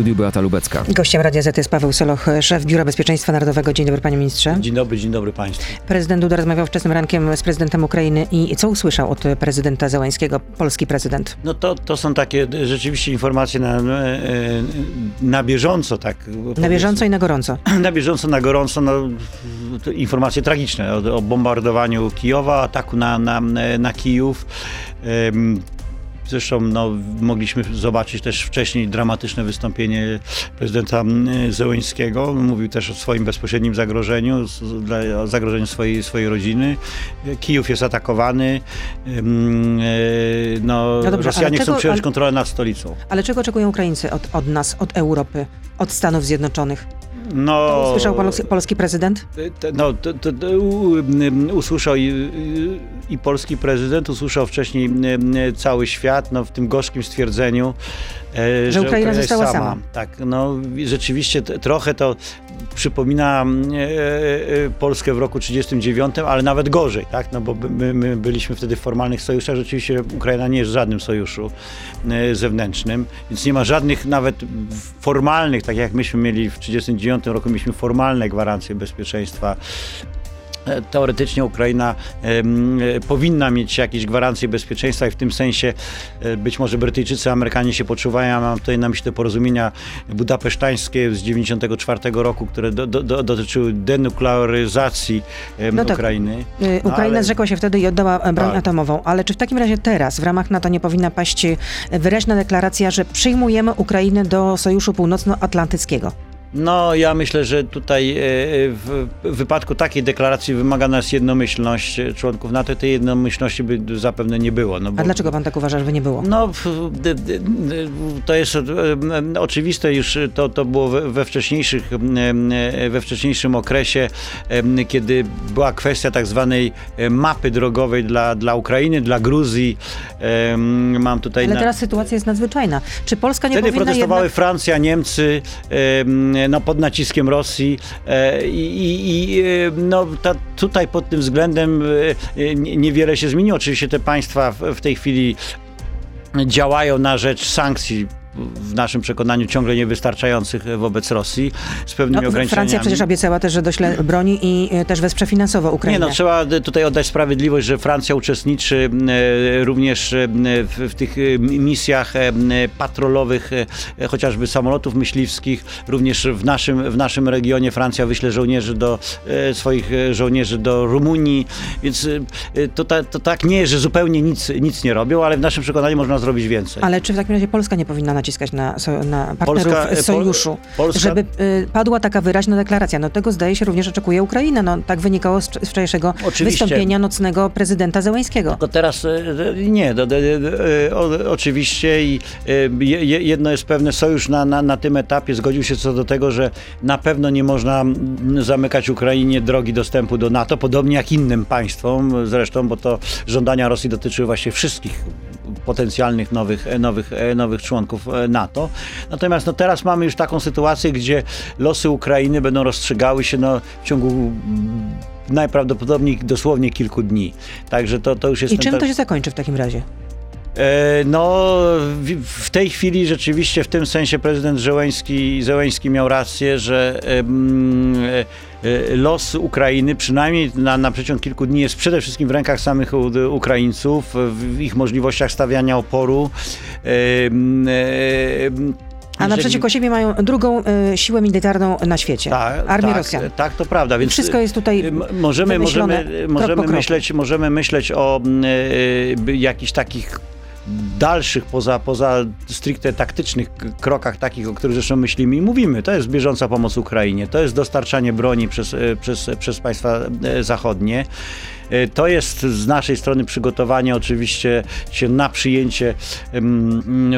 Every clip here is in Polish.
studiu Beata Lubecka. Gościem Radia Z jest Paweł Soloch, szef Biura Bezpieczeństwa Narodowego. Dzień dobry panie ministrze. Dzień dobry, dzień dobry państwu. Prezydent Duda rozmawiał wczesnym rankiem z prezydentem Ukrainy i co usłyszał od prezydenta Zełańskiego, polski prezydent? No to, to są takie rzeczywiście informacje na, e, na bieżąco, tak. Na bieżąco i na gorąco. Na bieżąco, na gorąco, no, informacje tragiczne o, o bombardowaniu Kijowa, ataku na, na, na Kijów. Zresztą no, mogliśmy zobaczyć też wcześniej dramatyczne wystąpienie prezydenta Zełęńskiego. Mówił też o swoim bezpośrednim zagrożeniu, o zagrożeniu swojej, swojej rodziny. Kijów jest atakowany. E, no, no dobrze, Rosjanie czego, chcą przejąć ale, kontrolę nad stolicą. Ale czego oczekują Ukraińcy od, od nas, od Europy, od Stanów Zjednoczonych? No, usłyszał polski, polski prezydent? No, to, to, to, usłyszał i, i, polski prezydent, usłyszał wcześniej cały świat no, w tym gorzkim stwierdzeniu, że, że Ukraina, została sama. sama. Tak, no rzeczywiście trochę to przypomina e, e, Polskę w roku 1939, ale nawet gorzej, tak? No bo my, my, byliśmy wtedy w formalnych sojuszach. Rzeczywiście Ukraina nie jest w żadnym sojuszu e, zewnętrznym, więc nie ma żadnych nawet formalnych, tak jak myśmy mieli w 1939 roku, mieliśmy formalne gwarancje bezpieczeństwa E, teoretycznie Ukraina e, powinna mieć jakieś gwarancje bezpieczeństwa i w tym sensie e, być może Brytyjczycy, Amerykanie się poczuwają. Mam tutaj na myśli te porozumienia budapesztańskie z 1994 roku, które do, do, dotyczyły denuklearyzacji no tak. Ukrainy. No, Ukraina ale... zrzekła się wtedy i oddała broń tak. atomową, ale czy w takim razie teraz w ramach NATO nie powinna paść wyraźna deklaracja, że przyjmujemy Ukrainę do Sojuszu Północnoatlantyckiego? No, ja myślę, że tutaj e, w wypadku takiej deklaracji wymaga nas jednomyślność członków NATO. Tej jednomyślności by zapewne nie było. No bo, A dlaczego pan tak uważa, że by nie było? No, to jest e, oczywiste już, to, to było we wcześniejszych, e, we wcześniejszym okresie, kiedy była kwestia tak zwanej mapy drogowej dla, dla Ukrainy, dla Gruzji. Mam tutaj... Ale na... teraz sytuacja jest nadzwyczajna. Czy Polska nie Wtedy powinna protestowały jednak... Francja, Niemcy, no, pod naciskiem Rosji e, i, i e, no, ta, tutaj pod tym względem e, niewiele się zmieniło. Oczywiście te państwa w tej chwili działają na rzecz sankcji w naszym przekonaniu ciągle niewystarczających wobec Rosji z pewnymi no, ograniczeniami. Francja przecież obiecała też, że dośle broni i e, też wesprze finansowo Ukrainę. Nie no, trzeba tutaj oddać sprawiedliwość, że Francja uczestniczy e, również e, w, w tych misjach patrolowych, chociażby samolotów myśliwskich. Również w naszym, w naszym regionie Francja wyśle żołnierzy do swoich żołnierzy do Rumunii, więc to, ta, to tak nie jest, że zupełnie nic, nic nie robią, ale w naszym przekonaniu można zrobić więcej. Ale czy w takim razie Polska nie powinna naciskać na, na partnerów Polska, e, sojuszu, Polska... żeby y, padła taka wyraźna deklaracja. No tego zdaje się również oczekuje Ukraina. No tak wynikało z, wczorajszego Oczywiście. wystąpienia nocnego prezydenta Zełańskiego. To teraz nie, do, do, do, oczywiście i jedno jest pewne, sojusz na, na, na tym etapie zgodził się co do tego, że na pewno nie można zamykać Ukrainie drogi dostępu do NATO, podobnie jak innym państwom zresztą, bo to żądania Rosji dotyczyły właśnie wszystkich potencjalnych nowych, nowych, nowych członków e, NATO. Natomiast no, teraz mamy już taką sytuację, gdzie losy Ukrainy będą rozstrzygały się no, w ciągu najprawdopodobniej dosłownie kilku dni. Także to, to już jest... I czym to się zakończy w takim razie? E, no, w tej chwili rzeczywiście w tym sensie prezydent Zełęński, Zełęński miał rację, że e, los Ukrainy, przynajmniej na, na przeciąg kilku dni, jest przede wszystkim w rękach samych Ukraińców, w ich możliwościach stawiania oporu. A naprzeciwko siebie mają drugą e, siłę militarną na świecie. Tak, Armię tak, Rosjan. Tak, to prawda. Więc Wszystko jest tutaj możemy, możemy, możemy, myśleć, możemy myśleć o y, jakichś takich dalszych, poza, poza stricte taktycznych krokach, takich, o których zresztą myślimy i mówimy. To jest bieżąca pomoc Ukrainie, to jest dostarczanie broni przez, e, przez, przez państwa e, zachodnie. E, to jest z naszej strony przygotowanie oczywiście się na przyjęcie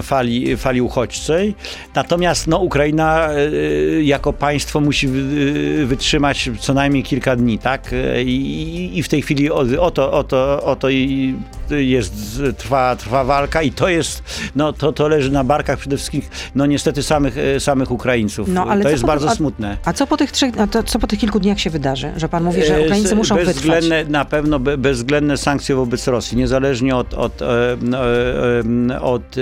fali, fali uchodźczej. Natomiast no, Ukraina jako państwo musi wytrzymać co najmniej kilka dni, tak? I, i w tej chwili o, o to, o to, o to jest, trwa, trwa walka i to jest, no to, to leży na barkach przede wszystkim, no niestety samych, e, samych Ukraińców. No, ale to jest bardzo a, smutne. A co po tych trzech, co po tych kilku dniach się wydarzy? Że pan mówi, że e, Ukraińcy muszą wytrwać? Na, pe, pewno bezwzględne sankcje wobec Rosji, niezależnie od, od, od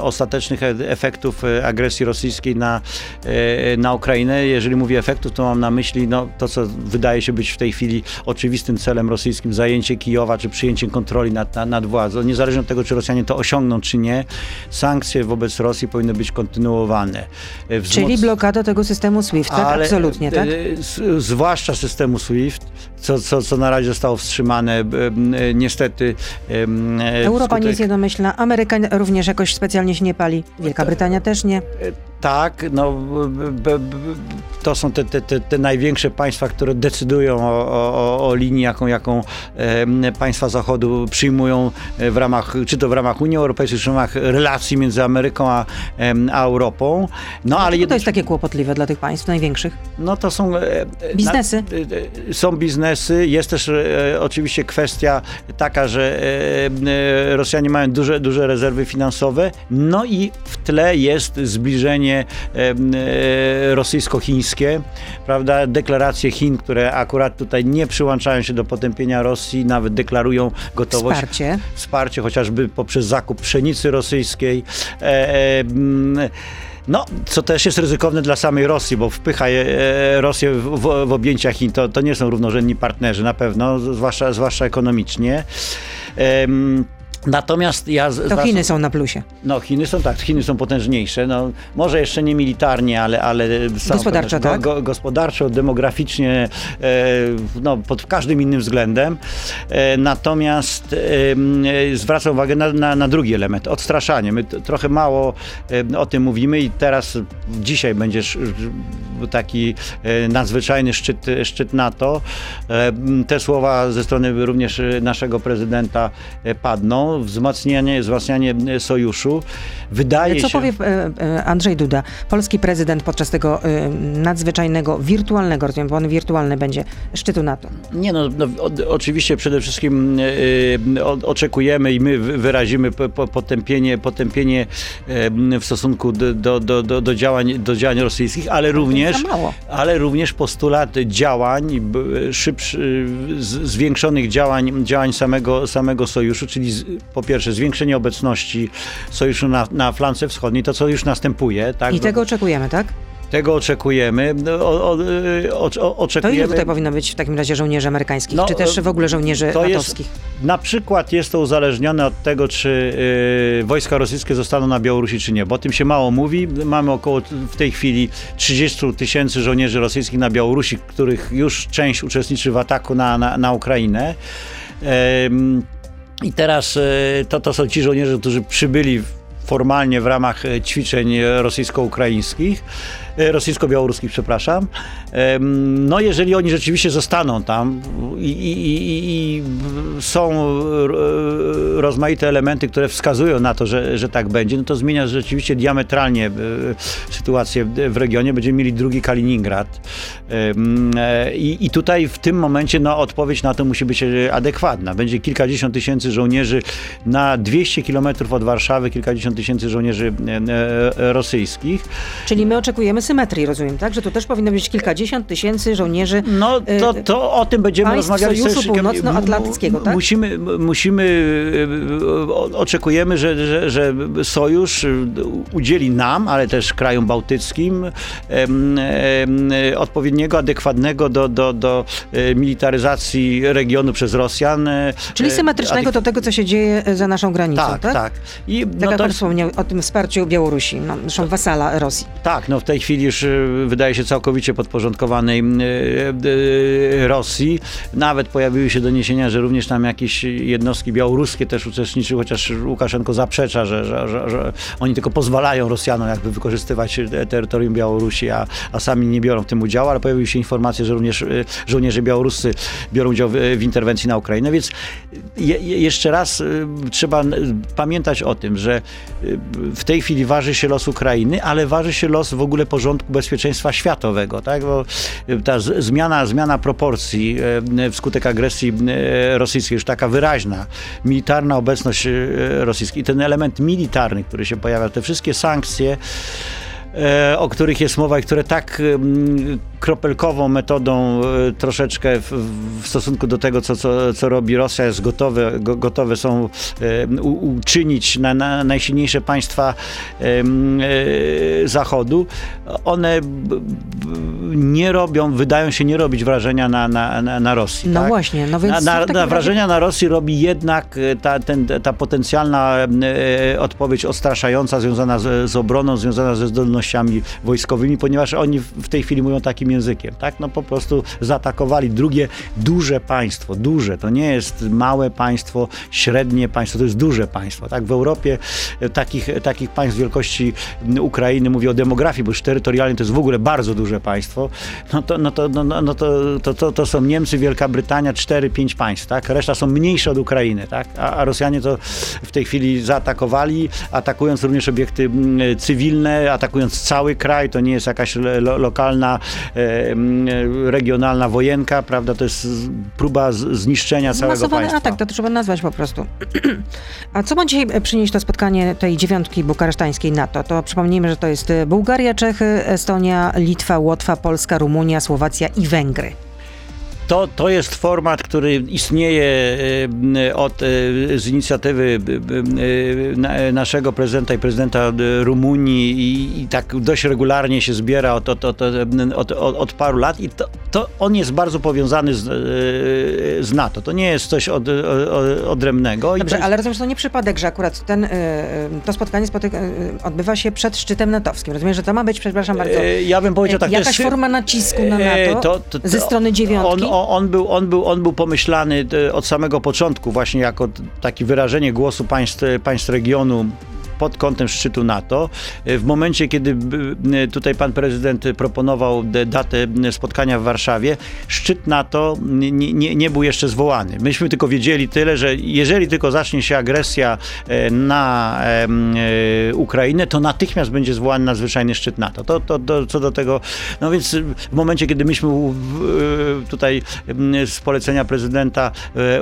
ostatecznych efektów agresji rosyjskiej na, na Ukrainę. Jeżeli mówię efektów, to mam na myśli no, to, co wydaje się być w tej chwili oczywistym celem rosyjskim, zajęcie Kijowa czy przyjęcie kontroli nad, nad, nad władzą. Niezależnie od tego, czy Rosjanie to osiągną, czy nie, sankcje wobec Rosji powinny być kontynuowane. Wzmoc... Czyli blokada tego systemu SWIFT, tak? Ale, Absolutnie, tak? Zwłaszcza systemu SWIFT, co, co, co na razie zostało wstrzymane niestety. Europa wskutek... nie jest jednomyślna, Ameryka również jakoś specjalnie się nie pali, Wielka Brytania też nie. Tak, no to są te, te, te, te największe państwa, które decydują o, o, o linii, jaką, jaką państwa Zachodu przyjmują w ramach, czy to w ramach Unii Europejskiej, czy w ramach relacji między Ameryką a, a Europą. No, ale to jest takie kłopotliwe dla tych państw największych? No to są... E, e, biznesy? Na, są biznesy. Jest też e, oczywiście kwestia taka, że e, Rosjanie mają duże, duże rezerwy finansowe, no i w tle jest zbliżenie e, rosyjsko-chińskie, prawda? Deklaracje Chin, które akurat tutaj nie przyłączają się do potępienia Rosji, nawet deklarują gotowość. Wsparcie. Wsparcie, chociażby poprzez zakup pszenicy rosyjskiej. E, no, co też jest ryzykowne dla samej Rosji, bo wpycha e, Rosję w, w, w objęcia Chin. To, to nie są równorzędni partnerzy na pewno, zwłaszcza, zwłaszcza ekonomicznie. Natomiast ja... To Chiny są na plusie. No, Chiny są tak, Chiny są potężniejsze. No, może jeszcze nie militarnie, ale... ale gospodarczo, tak? Go, gospodarczo, demograficznie, e, no, pod każdym innym względem. E, natomiast e, zwracam uwagę na, na, na, drugi element, odstraszanie. My trochę mało e, o tym mówimy i teraz, dzisiaj będzie taki e, nadzwyczajny szczyt, szczyt NATO. E, te słowa ze strony również naszego prezydenta padną wzmacnianie, wzmacnianie sojuszu. Wydaje Co się... powie e, e, Andrzej Duda, polski prezydent podczas tego e, nadzwyczajnego, wirtualnego, rozumiem, bo on wirtualny będzie, szczytu NATO? Nie no, no oczywiście przede wszystkim oczekujemy i my wyrazimy potępienie, potępienie w stosunku do, do, do, do, działań, do działań rosyjskich, ale również, ale również postulat działań, szybszy, zwiększonych działań, działań samego, samego sojuszu, czyli po pierwsze zwiększenie obecności sojuszu na, na flance wschodniej, to co już następuje. Tak? I tego oczekujemy, tak? Tego oczekujemy. No, o, o, o, oczekujemy. To ile tutaj powinno być w takim razie żołnierzy amerykańskich, no, czy też w ogóle żołnierzy to natowskich? Jest, na przykład jest to uzależnione od tego, czy y, wojska rosyjskie zostaną na Białorusi, czy nie, bo o tym się mało mówi. Mamy około w tej chwili 30 tysięcy żołnierzy rosyjskich na Białorusi, których już część uczestniczy w ataku na, na, na Ukrainę. I teraz e, to, to są ci żołnierze, którzy przybyli formalnie w ramach e, ćwiczeń rosyjsko-ukraińskich. E, rosyjsko-białoruskich, przepraszam. No jeżeli oni rzeczywiście zostaną tam i, i, i, i, są rozmaite elementy, które wskazują na to, że, że tak będzie, no to zmienia rzeczywiście diametralnie e, sytuację w regionie. Będziemy mieli drugi Kaliningrad. E, I, tutaj w tym momencie no, odpowiedź na to musi być adekwatna. Będzie kilkadziesiąt tysięcy żołnierzy na 200 kilometrów od Warszawy, kilkadziesiąt tysięcy żołnierzy rosyjskich. Czyli my oczekujemy symetrii, rozumiem, tak? Że to też powinno być kilkadziesiąt tysięcy żołnierzy. No to, y, to o tym będziemy rozmawiali. Sojuszu Północnoatlantyckiego, tak? Musimy, musimy y, oczekujemy, że, że, że sojusz udzieli nam, ale też krajom bałtyckim odpowiedniego, adekwatnego do, do, do e, militaryzacji regionu przez Rosjan. E, Czyli symetrycznego do tego, co się dzieje za naszą granicą, tak? Tak, tak. I, tak no jak to... pan wspomniał o tym wsparciu Białorusi, no, zresztą wasala Rosji. Tak, no w tej chwili chwili już y, wydaje się całkowicie podporządkowanej y, y, Rosji. Nawet pojawiły się doniesienia, że również tam jakieś jednostki białoruskie też uczestniczyły, chociaż Łukaszenko zaprzecza, że, że, że, że oni tylko pozwalają Rosjanom jakby wykorzystywać terytorium Białorusi, a, a sami nie biorą w tym udziału, ale pojawiły się informacje, że również żołnierze białoruscy biorą udział w, w interwencji na Ukrainę, więc je, jeszcze raz trzeba pamiętać o tym, że w tej chwili waży się los Ukrainy, ale waży się los w ogóle porządku porządku bezpieczeństwa światowego, tak? Bo ta zmiana, zmiana proporcji e, wskutek agresji e, rosyjskiej, już taka wyraźna, militarna obecność rosyjska i ten element militarny, który się pojawia, te wszystkie sankcje, o których jest mowa i które tak kropelkową metodą troszeczkę w, w stosunku do tego, co, co, co robi Rosja, jest gotowe, go, gotowe są uczynić na, na najsilniejsze państwa Zachodu. One nie robią, wydają się nie robić wrażenia na, na, na, na Rosji. No tak? właśnie. No więc na, na, wrażenia na Rosji robi jednak ta, ten, ta potencjalna e, odpowiedź odstraszająca związana z, z obroną, związana ze zdolnościami wojskowymi, ponieważ oni w tej chwili mówią takim językiem, tak? No po prostu zaatakowali drugie duże państwo, duże, to nie jest małe państwo, średnie państwo, to jest duże państwo, tak? W Europie e, takich, takich państw wielkości Ukrainy, mówię o demografii, bo już terytorialnie to jest w ogóle bardzo duże państwo, no to, no to, no, no, no to, to, to, to są Niemcy, Wielka Brytania, 4-5 państw, tak? Reszta są mniejsze od Ukrainy, tak? A, a Rosjanie to w tej chwili zaatakowali, atakując również obiekty cywilne, atakując cały kraj, to nie jest jakaś lo, lokalna, e, regionalna wojenka, prawda, to jest próba zniszczenia całego Masowany państwa. atak, to trzeba nazwać po prostu. A co ma dzisiaj przynieść to spotkanie tej dziewiątki bukaresztańskiej NATO? To przypomnijmy, że to jest Bułgaria, Czechy, Estonia, Litwa, Łotwa, Polska, Rumunia, Słowacja i Węgry. To, to jest format, który istnieje e, od, e, z inicjatywy e, naszego prezydenta i prezydenta Rumunii i, i tak dość regularnie się zbiera od, od, od, od, od paru lat i to, to, on jest bardzo powiązany z, z NATO. To nie jest coś od, odrębnego. Dobrze, jest... ale rozumiem, że to nie przypadek, że akurat ten, to spotkanie spotyka, odbywa się przed szczytem natowskim. Rozumiem, że to ma być, przepraszam bardzo, ja bym powiedział tak, jakaś jest... forma nacisku na NATO to, to, to, ze strony dziewiątki? On, on, był, on, był, on był pomyślany e, od samego początku właśnie jako takie wyrażenie głosu państw, państw regionu pod kątem szczytu NATO. W momencie, kiedy tutaj pan prezydent proponował datę spotkania w Warszawie, szczyt NATO nie, nie, nie był jeszcze zwołany. Myśmy tylko wiedzieli tyle, że jeżeli tylko zacznie się agresja e, na e, Ukrainę, to natychmiast będzie zwołany nadzwyczajny szczyt NATO. To, to, to co do tego, no więc w momencie, kiedy myśmy e, tutaj z polecenia prezydenta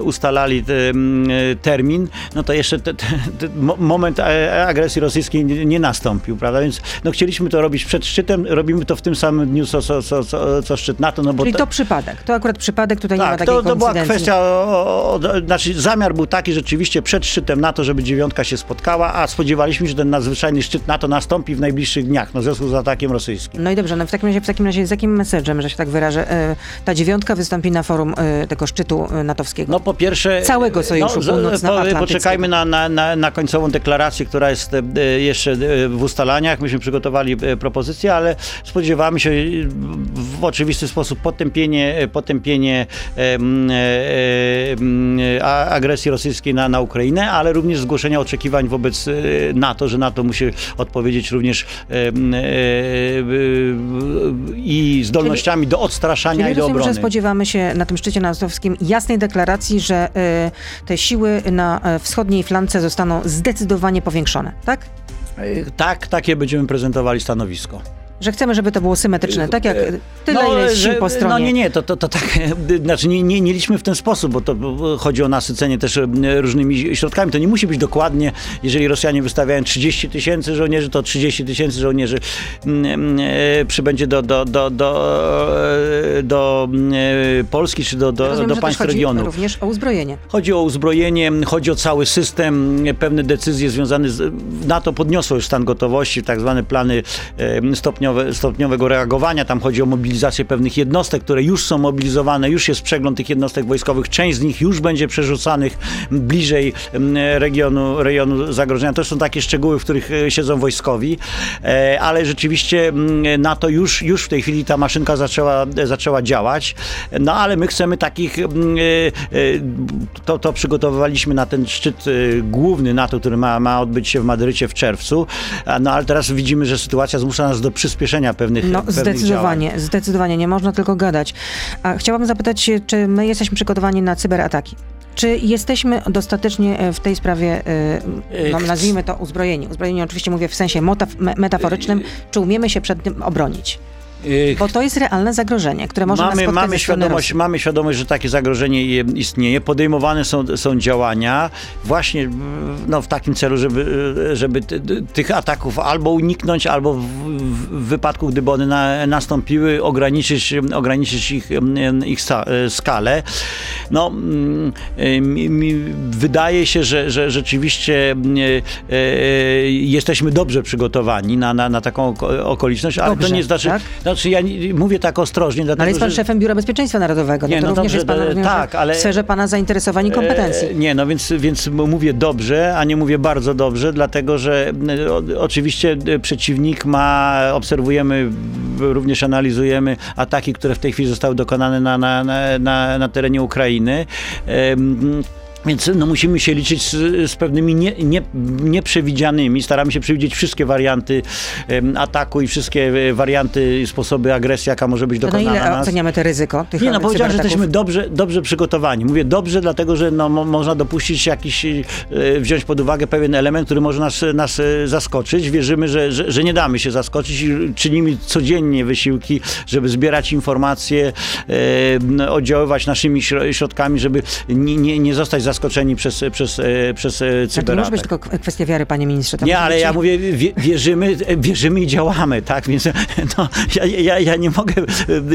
ustalali termin, no to jeszcze te, te, te moment agresji rosyjskiej nie, nie, nastąpił, prawda? Więc no, chcieliśmy to robić przed szczytem, robimy to w tym samym dniu, co, co, co, co, co szczyt NATO. No, bo Czyli to, to przypadek, to akurat przypadek, tutaj tak, nie ma takiej to, to była kwestia, o, o, znaczy zamiar był taki rzeczywiście przed szczytem NATO, żeby dziewiątka się spotkała, a spodziewaliśmy się, że ten nadzwyczajny szczyt NATO nastąpi w najbliższych dniach, no, w związku z atakiem rosyjskim. No i dobrze, no w takim razie, w takim razie z jakim message'em, że się tak wyrażę, e, ta dziewiątka wystąpi na forum e, tego szczytu e, natowskiego? No po pierwsze... Całego Sojuszu no, północnoatlantyckiego. Poczekajmy na, na, na, na końcową deklarację, która jest jeszcze w ustalaniach. Myśmy przygotowali propozycję, ale spodziewamy się w oczywisty sposób potępienie, potępienie agresji rosyjskiej na, na Ukrainę, ale również zgłoszenia oczekiwań wobec NATO, że NATO musi odpowiedzieć również i zdolnościami czyli, do odstraszania i do obrony. że spodziewamy się na tym szczycie natowskim jasnej deklaracji, że te siły na wschodniej flance zostaną zdecydowanie powiększone, tak? Tak, takie będziemy prezentowali stanowisko. Że chcemy, żeby to było symetryczne, tak jak tyle, no, ile jest sił po stronie. No nie, nie, to, to, to tak, znaczy nie, nie, nie liczmy w ten sposób, bo to chodzi o nasycenie też różnymi środkami. To nie musi być dokładnie, jeżeli Rosjanie wystawiają 30 tysięcy żołnierzy, to 30 tysięcy żołnierzy e, przybędzie do, do, do, do, e, do e, Polski czy do, do, Rozumiem, do państw chodzi regionu. również o uzbrojenie. Chodzi o uzbrojenie, chodzi o cały system, pewne decyzje związane z... NATO podniosło już stan gotowości, tak zwane plany stopniowe stopniowe, stopniowego reagowania. Tam chodzi o mobilizację pewnych jednostek, które już są mobilizowane, już jest przegląd tych jednostek wojskowych. Część z nich już będzie przerzucanych bliżej regionu, rejonu zagrożenia. To są takie szczegóły, w których e, siedzą wojskowi, e, ale rzeczywiście NATO już, już w tej chwili ta maszynka zaczęła, zaczęła działać. No ale my chcemy takich, e, to, to przygotowywaliśmy na ten szczyt główny NATO, który ma, ma odbyć się w Madrycie w czerwcu. No ale teraz widzimy, że sytuacja zmusza nas do przyspieszenia przyspieszenia pewnych No pewnych zdecydowanie, działań. zdecydowanie, nie można tylko gadać. A chciałabym zapytać, czy my jesteśmy przygotowani na cyberataki? Czy jesteśmy dostatecznie e, w tej sprawie, e, no, nazwijmy to uzbrojeni? Uzbrojeni oczywiście mówię w sensie metaforycznym. Czy umiemy się przed tym obronić? Bo to jest realne zagrożenie, które może mamy, nas mamy świadomość, mamy świadomość, że takie zagrożenie istnieje. Podejmowane są, są działania właśnie no, w takim celu, żeby, żeby tych ataków albo uniknąć, albo w, w wypadku, gdyby one na, nastąpiły, ograniczyć, ograniczyć ich, ich skalę. No, mi, mi wydaje się, że, że rzeczywiście e, e, jesteśmy dobrze przygotowani na, na, na taką okoliczność, ale dobrze, to nie znaczy, tak? Znaczy ja mówię tak ostrożnie. Dlatego, ale jest pan że... szefem Biura Bezpieczeństwa Narodowego, no nie, to no również dobrze, jest pan tak, ale, w sferze pana zainteresowań i e, kompetencji. Nie, no więc, więc mówię dobrze, a nie mówię bardzo dobrze, dlatego że oczywiście przeciwnik ma, obserwujemy, również analizujemy ataki, które w tej chwili zostały dokonane na, na, na, na terenie Ukrainy. Więc no, musimy się liczyć z, z pewnymi nie, nie, nieprzewidzianymi. Staramy się przewidzieć wszystkie warianty um, ataku i wszystkie e, warianty i sposoby agresji, jaka może być dokonana. To na ile oceniamy te ryzyko? Tych nie, no powiedziałem, że jesteśmy dobrze, dobrze przygotowani. Mówię dobrze, dlatego że no, mo, można dopuścić jakiś, e, wziąć pod uwagę pewien element, który może nas, nas e, zaskoczyć. Wierzymy, że, że, że, nie damy się zaskoczyć i czynimy codziennie wysiłki, żeby zbierać informacje, e, oddziaływać naszymi środkami, żeby nie, nie, nie zostać zaskoczeni zaskoczeni przez, przez, e, przez e, cyberatak. To może być tylko kwestia wiary, panie ministrze. nie, ale ja mówię, wierzymy, wierzymy i działamy, tak? Więc no, ja, ja, ja nie mogę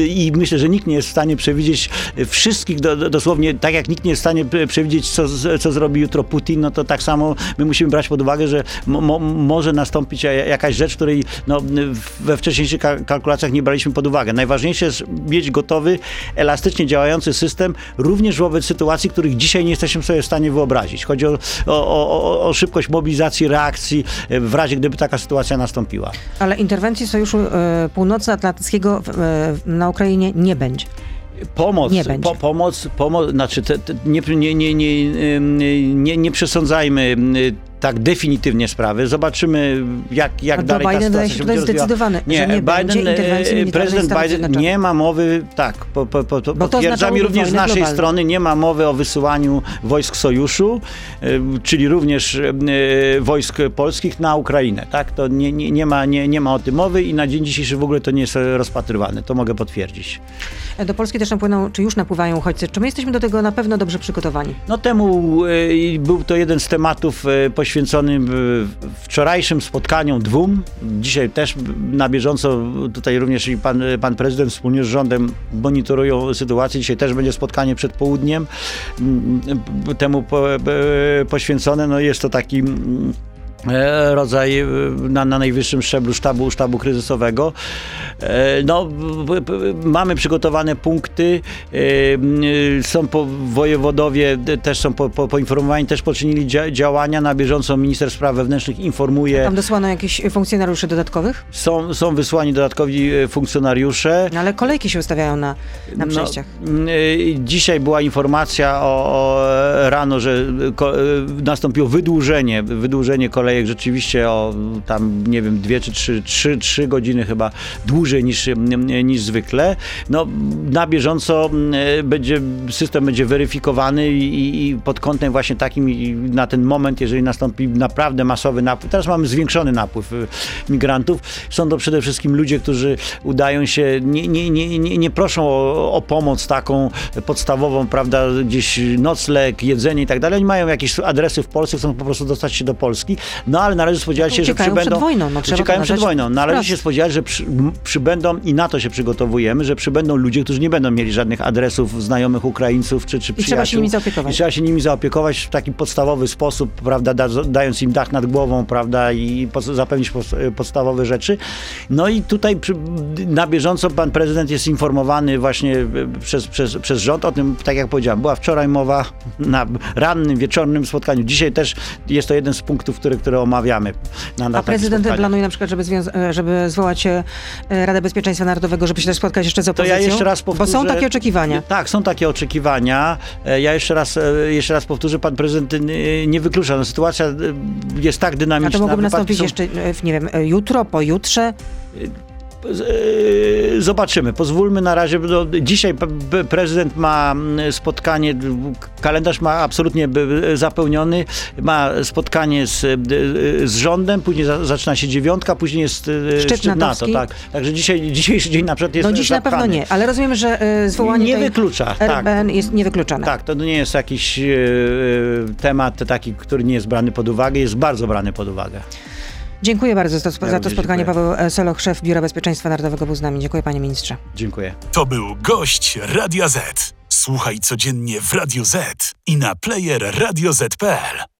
i myślę, że nikt nie jest w stanie przewidzieć wszystkich, do, dosłownie tak jak nikt nie jest w stanie przewidzieć, co, co zrobi jutro Putin, no to tak samo my musimy brać pod uwagę, że mo, może nastąpić jakaś rzecz, której no, we wcześniejszych kalkulacjach nie braliśmy pod uwagę. Najważniejsze jest mieć gotowy, elastycznie działający system, również wobec sytuacji, których dzisiaj nie jesteśmy sobie w stanie wyobrazić. Chodzi o, o, o, szybkość mobilizacji, reakcji e, w razie, gdyby taka sytuacja nastąpiła. Ale interwencji Sojuszu e, Północnoatlantyckiego e, na Ukrainie nie będzie. Pomoc, nie po, pomoc, pomoc, znaczy te, te, nie, nie, nie, nie, nie, nie przesądzajmy tak definitywnie sprawy. Zobaczymy, jak, jak dalej Biden ta sytuacja się będzie zdecydowany, nie, nie Biden, e, prezydent Biden nie ma mowy, tak, po, po, po, potwierdzam i również z naszej globalne. strony nie ma mowy o wysyłaniu wojsk sojuszu, e, czyli również e, wojsk polskich na Ukrainę. Tak? To nie, nie, nie, ma, nie, nie ma o tym mowy i na dzień dzisiejszy w ogóle to nie jest rozpatrywane. To mogę potwierdzić. Do Polski też napłyną, czy już napływają uchodźcy. Czy my jesteśmy do tego na pewno dobrze przygotowani? No temu był to jeden z tematów poświęconych poświęcony wczorajszym spotkaniom dwóm. Dzisiaj też na bieżąco tutaj również i pan, pan prezydent wspólnie z rządem monitorują sytuację. Dzisiaj też będzie spotkanie przed południem temu poświęcone. No jest to taki E, rodzaj e, na, na najwyższym szczeblu sztabu, sztabu kryzysowego. E, no, mamy przygotowane punkty, są po, wojewodowie też są po, po, poinformowani, też poczynili dzia, działania na bieżąco. Minister Spraw Wewnętrznych informuje. Tam dosłano jakichś funkcjonariuszy dodatkowych? Są, są wysłani dodatkowi funkcjonariusze. No, ale kolejki się ustawiają na, na no, przejściach. No, dzisiaj była informacja o, o rano, że ko, nastąpiło wydłużenie, wydłużenie kolejki kolejek rzeczywiście o tam, nie wiem, dwie czy trzy, trzy, trzy godziny chyba dłużej niż, niż zwykle. No, na bieżąco będzie, system będzie weryfikowany i, i pod kątem właśnie takim na ten moment, jeżeli nastąpi naprawdę masowy napływ, teraz mamy zwiększony napływ y, migrantów, są to przede wszystkim ludzie, którzy udają się, nie, nie, nie, nie, nie proszą o, o pomoc taką podstawową, prawda, gdzieś nocleg, jedzenie i tak dalej, oni mają jakieś adresy w Polsce, chcą po prostu dostać się do Polski, no ale należy spodziewać się, że przybędą... przed wojną. No, uciekają przed wojną. Należy się spodziewać, że przy, przybędą, i na to się przygotowujemy, że przybędą ludzie, którzy nie będą mieli żadnych adresów znajomych Ukraińców czy, czy I przyjaciół. trzeba się nimi zaopiekować. I trzeba się nimi zaopiekować w taki podstawowy sposób, prawda, da, dając im dach nad głową, prawda, i pod, zapewnić podstawowe rzeczy. No i tutaj przy, na bieżąco pan prezydent jest informowany właśnie przez, przez, przez rząd o tym, tak jak powiedziałem, była wczoraj mowa na rannym, wieczornym spotkaniu. Dzisiaj też jest to jeden z punktów, który które omawiamy. Na, A prezydent planuje na przykład, żeby, e, żeby zwołać e, Radę Bezpieczeństwa Narodowego, żeby się też spotkać jeszcze z opozycją? To ja jeszcze raz powtórzę. Bo są takie oczekiwania. Tak, są takie oczekiwania. E, ja jeszcze raz, jeszcze raz powtórzę, pan prezydent nie wyklucza. No, sytuacja jest tak dynamiczna. A to mogłoby nastąpić są... jeszcze, nie wiem, jutro, pojutrze? Zobaczymy. Pozwólmy na razie. No, dzisiaj prezydent ma spotkanie, kalendarz ma absolutnie zapełniony. Ma spotkanie z, z rządem, później zaczyna się dziewiątka, później jest szczyt, szczyt NATO. Tak. Także dzisiaj, dzisiejszy dzień na przykład jest No dziś zapchany. na pewno nie, ale rozumiem, że zwołanie nie wyklucza. RBN tak. jest niewykluczone. Tak, to nie jest jakiś temat taki, który nie jest brany pod uwagę, jest bardzo brany pod uwagę. Dziękuję bardzo za to, ja za to spotkanie. Dziękuję. Paweł Soloch, szef Biura Bezpieczeństwa Narodowego był z nami. Dziękuję panie ministrze. Dziękuję. To był gość Radia Z. Słuchaj codziennie w Radio Z i na player radioz.pl.